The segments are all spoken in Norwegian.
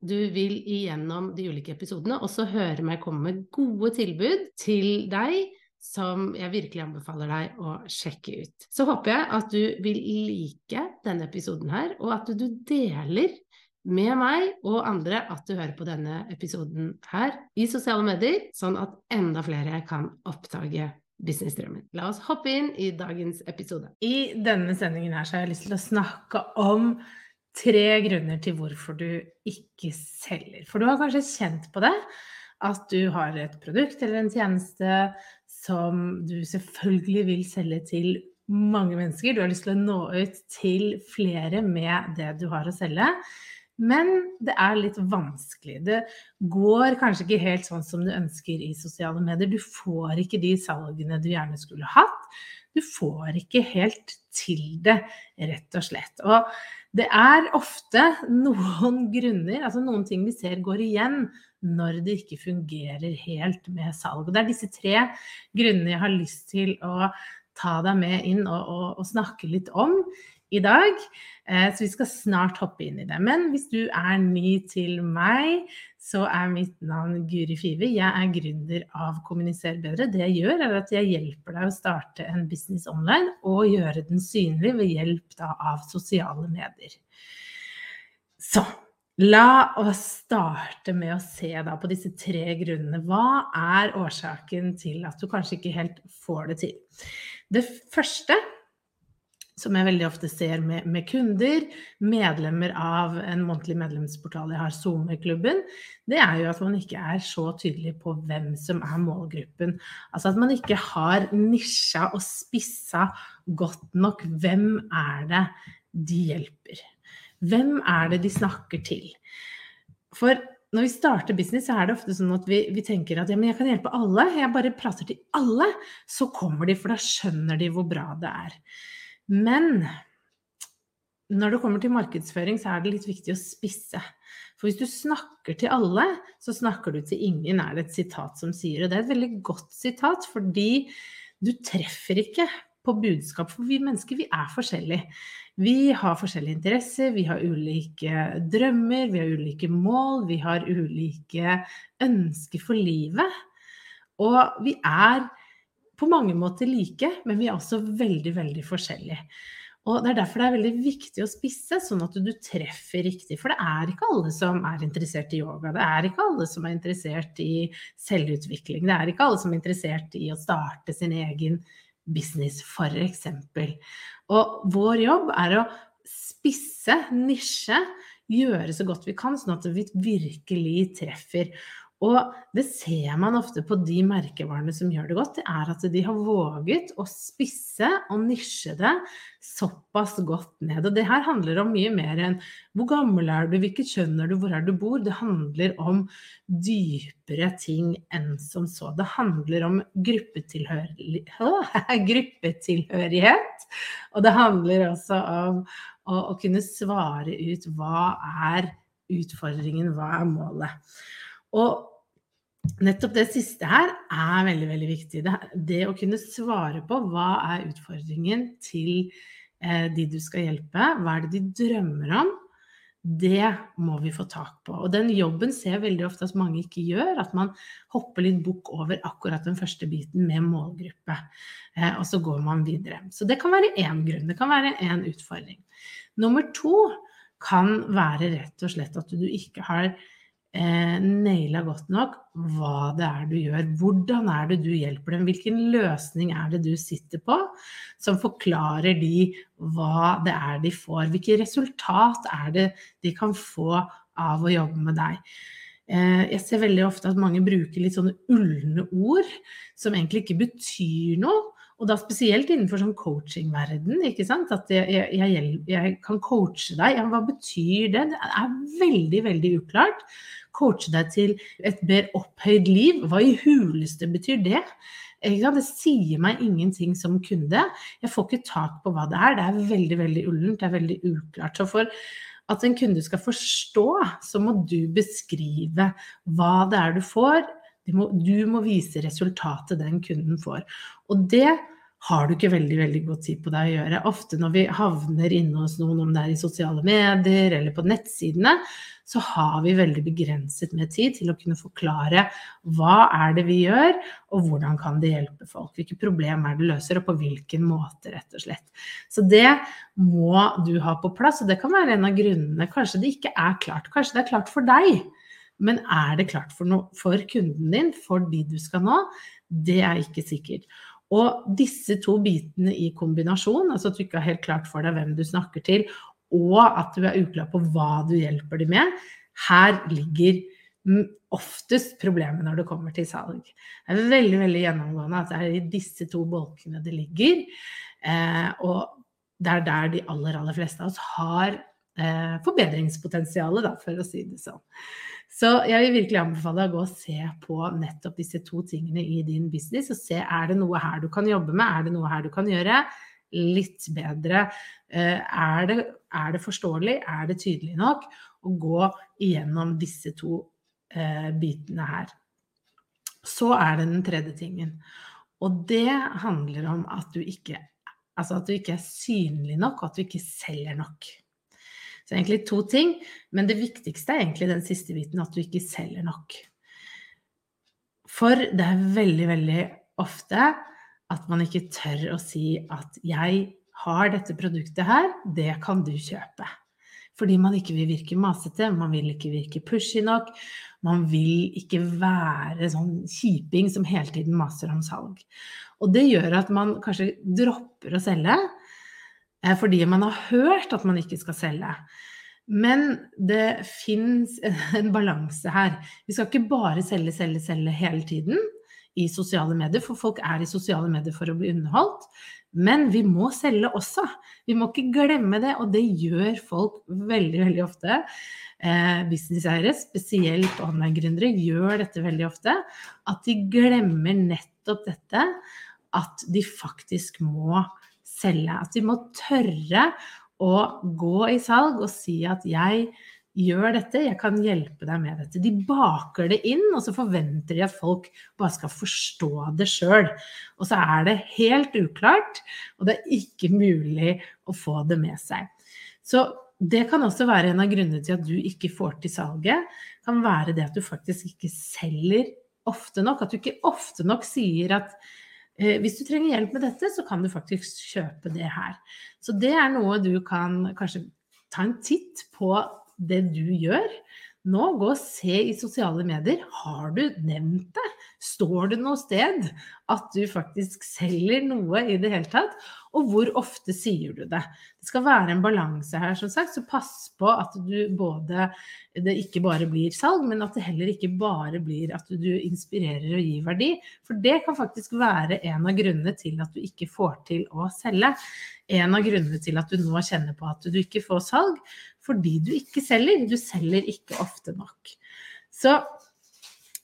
du vil igjennom de ulike episodene også høre meg komme med gode tilbud til deg som jeg virkelig anbefaler deg å sjekke ut. Så håper jeg at du vil like denne episoden her, og at du deler med meg og andre at du hører på denne episoden her i sosiale medier, sånn at enda flere kan oppdage businessdrømmen. La oss hoppe inn i dagens episode. I denne sendingen her så har jeg lyst til å snakke om tre grunner til hvorfor du ikke selger. For du har kanskje kjent på det, at du har et produkt eller en tjeneste som du selvfølgelig vil selge til mange mennesker. Du har lyst til å nå ut til flere med det du har å selge. Men det er litt vanskelig. Det går kanskje ikke helt sånn som du ønsker i sosiale medier. Du får ikke de salgene du gjerne skulle hatt. Du får ikke helt til det, rett og slett. Og det er ofte noen grunner, altså noen ting vi ser går igjen når det ikke fungerer helt med salg. Og det er disse tre grunnene jeg har lyst til å ta deg med inn og, og, og snakke litt om i dag. Eh, så vi skal snart hoppe inn i det. Men hvis du er ny til meg, så er mitt navn Guri Five. Jeg er gründer av Kommuniser bedre. Det jeg gjør, er at jeg hjelper deg å starte en business online og gjøre den synlig ved hjelp da, av sosiale medier. Så la oss starte med å se da, på disse tre grunnene. Hva er årsaken til at du kanskje ikke helt får det til? Det første som jeg veldig ofte ser med, med, kunder, medlemmer av en månedlig medlemsportal jeg har, SoMe-klubben, det er jo at man ikke er så tydelig på hvem som er målgruppen. Altså at man ikke har nisja og spissa godt nok hvem er det de hjelper. Hvem er det de snakker til? For når vi starter business, så er det ofte sånn at vi, vi tenker at ja, jeg kan hjelpe alle. Jeg bare prater til alle, så kommer de, for da skjønner de hvor bra det er. Men når det kommer til markedsføring, så er det litt viktig å spisse. For hvis du snakker til alle, så snakker du til ingen, er det et sitat som sier. Og det er et veldig godt sitat, fordi du treffer ikke på budskap. For vi mennesker, vi er forskjellige. Vi har forskjellige interesser, vi har ulike drømmer, vi har ulike mål, vi har ulike ønsker for livet. Og vi er på mange måter like, men vi er også veldig, veldig forskjellige. Og Det er derfor det er veldig viktig å spisse, sånn at du treffer riktig. For det er ikke alle som er interessert i yoga. Det er ikke alle som er interessert i selvutvikling. Det er ikke alle som er interessert i å starte sin egen business, f.eks. Og vår jobb er å spisse, nisje, gjøre så godt vi kan, sånn at vi virkelig treffer. Og det ser man ofte på de merkevarene som gjør det godt, det er at de har våget å spisse og nisje det såpass godt ned. Og det her handler om mye mer enn hvor gammel er du, hvilket kjønn er du, hvor er du bor. Det handler om dypere ting enn som så. Det handler om gruppetilhørighet, og det handler også om å, å kunne svare ut hva er utfordringen, hva er målet. Og nettopp det siste her er veldig, veldig viktig. Det, det å kunne svare på hva er utfordringen til eh, de du skal hjelpe, hva er det de drømmer om, det må vi få tak på. Og den jobben ser jeg veldig ofte at mange ikke gjør, at man hopper litt bukk over akkurat den første biten med målgruppe, eh, og så går man videre. Så det kan være én grunn, det kan være én utfordring. Nummer to kan være rett og slett at du ikke har eh, naila godt nok hva det er du gjør. Hvordan er det du hjelper dem? Hvilken løsning er det du sitter på som forklarer de hva det er de får? Hvilket resultat er det de kan få av å jobbe med deg? Eh, jeg ser veldig ofte at mange bruker litt sånne ulne ord som egentlig ikke betyr noe. Og da spesielt innenfor sånn coachingverden, ikke sant. At jeg, jeg, jeg, jeg, kan coache deg. Ja, hva betyr det? Det er veldig, veldig uklart. Coache deg til et mer opphøyd liv. Hva i huleste betyr det? Det sier meg ingenting som kunde. Jeg får ikke tak på hva det er. Det er veldig, veldig ullent. Det er veldig uklart. Så for at en kunde skal forstå, så må du beskrive hva det er du får, må, du må vise resultatet den kunden får. Og det har du ikke veldig veldig god tid på deg å gjøre. Ofte når vi havner inne hos noen, om det er i sosiale medier eller på nettsidene, så har vi veldig begrenset med tid til å kunne forklare hva er det vi gjør, og hvordan kan det hjelpe folk. Hvilke problem er det løser, og på hvilken måte, rett og slett. Så det må du ha på plass, og det kan være en av grunnene. Kanskje det ikke er klart. Kanskje det er klart for deg. Men er det klart for, no for kunden din, for de du skal nå? Det er ikke sikkert. Og disse to bitene i kombinasjon, altså at du ikke har helt klart for deg hvem du snakker til, og at du er uklar på hva du hjelper dem med, her ligger oftest problemet når det kommer til salg. Det er veldig veldig gjennomgående at det er i disse to bolkene det ligger. Eh, og det er der de aller, aller fleste av oss har forbedringspotensialet, da, for å si det sånn. Så jeg vil virkelig anbefale deg å gå og se på nettopp disse to tingene i din business, og se er det noe her du kan jobbe med, er det noe her du kan gjøre litt bedre. Eh, er det, er det forståelig, er det tydelig nok å gå igjennom disse to eh, bitene her. Så er det den tredje tingen. Og det handler om at du ikke, altså at du ikke er synlig nok, og at du ikke selger nok. Så egentlig to ting, men det viktigste er egentlig den siste biten, at du ikke selger nok. For det er veldig, veldig ofte at man ikke tør å si at 'jeg har dette produktet her, det kan du kjøpe'. Fordi man ikke vil virke masete, man vil ikke virke pushy nok. Man vil ikke være sånn kjiping som hele tiden maser om salg. Og det gjør at man kanskje dropper å selge, fordi man har hørt at man ikke skal selge. Men det fins en balanse her. Vi skal ikke bare selge, selge, selge hele tiden i sosiale medier, for folk er i sosiale medier for å bli underholdt. Men vi må selge også. Vi må ikke glemme det, og det gjør folk veldig, veldig ofte. Eh, businesseiere, spesielt online-gründere, gjør dette veldig ofte. At de glemmer nettopp dette at de faktisk må selge. At de må tørre å gå i salg og si at jeg gjør dette, jeg kan hjelpe deg med dette. De baker det inn, og så forventer de at folk bare skal forstå det sjøl. Og så er det helt uklart, og det er ikke mulig å få det med seg. Så det kan også være en av grunnene til at du ikke får til salget. Kan være det at du faktisk ikke selger ofte nok. At du ikke ofte nok sier at hvis du trenger hjelp med dette, så kan du faktisk kjøpe det her. Så det er noe du kan kanskje ta en titt på det du gjør. Nå, gå og se i sosiale medier. Har du nevnt det? Står det noe sted at du faktisk selger noe i det hele tatt? Og hvor ofte sier du det? Det skal være en balanse her, som sagt, så pass på at du både det ikke bare blir salg, men at det heller ikke bare blir at du inspirerer og gir verdi. For det kan faktisk være en av grunnene til at du ikke får til å selge. En av grunnene til at du nå kjenner på at du ikke får salg, fordi du ikke selger. Du selger ikke ofte nok. Så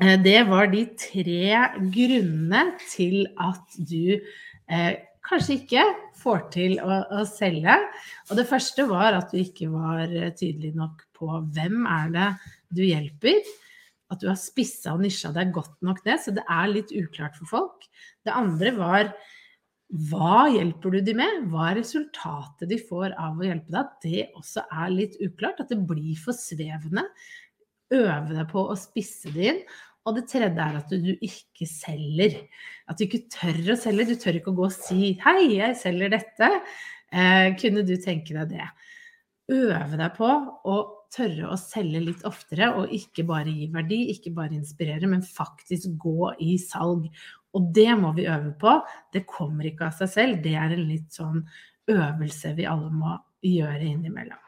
eh, det var de tre grunnene til at du eh, kanskje ikke får til å, å, selge. Og det første var at du ikke var tydelig nok på hvem er det du hjelper. At du har spissa og nisja deg godt nok ned, så det er litt uklart for folk. Det andre var hva hjelper du de med? Hva er resultatet de får av å hjelpe deg? Det også er litt uklart. At det blir for svevende. Øve deg på å spisse det inn. Og det tredje er at du ikke selger. At du ikke tør å selge. Du tør ikke å gå og si 'hei, jeg selger dette'. Eh, kunne du tenke deg det? Øve deg på å tørre å selge litt oftere, og ikke bare gi verdi, ikke bare inspirere, men faktisk gå i salg. Og det må vi øve på. Det kommer ikke av seg selv. Det er en litt sånn øvelse vi alle må gjøre innimellom.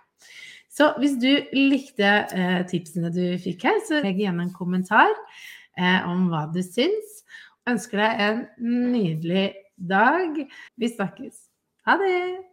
Så hvis du likte eh, tipsene du fikk her, så legg igjen en kommentar eh, om hva du syns. Ønsker deg en nydelig dag. Vi snakkes. Ha det!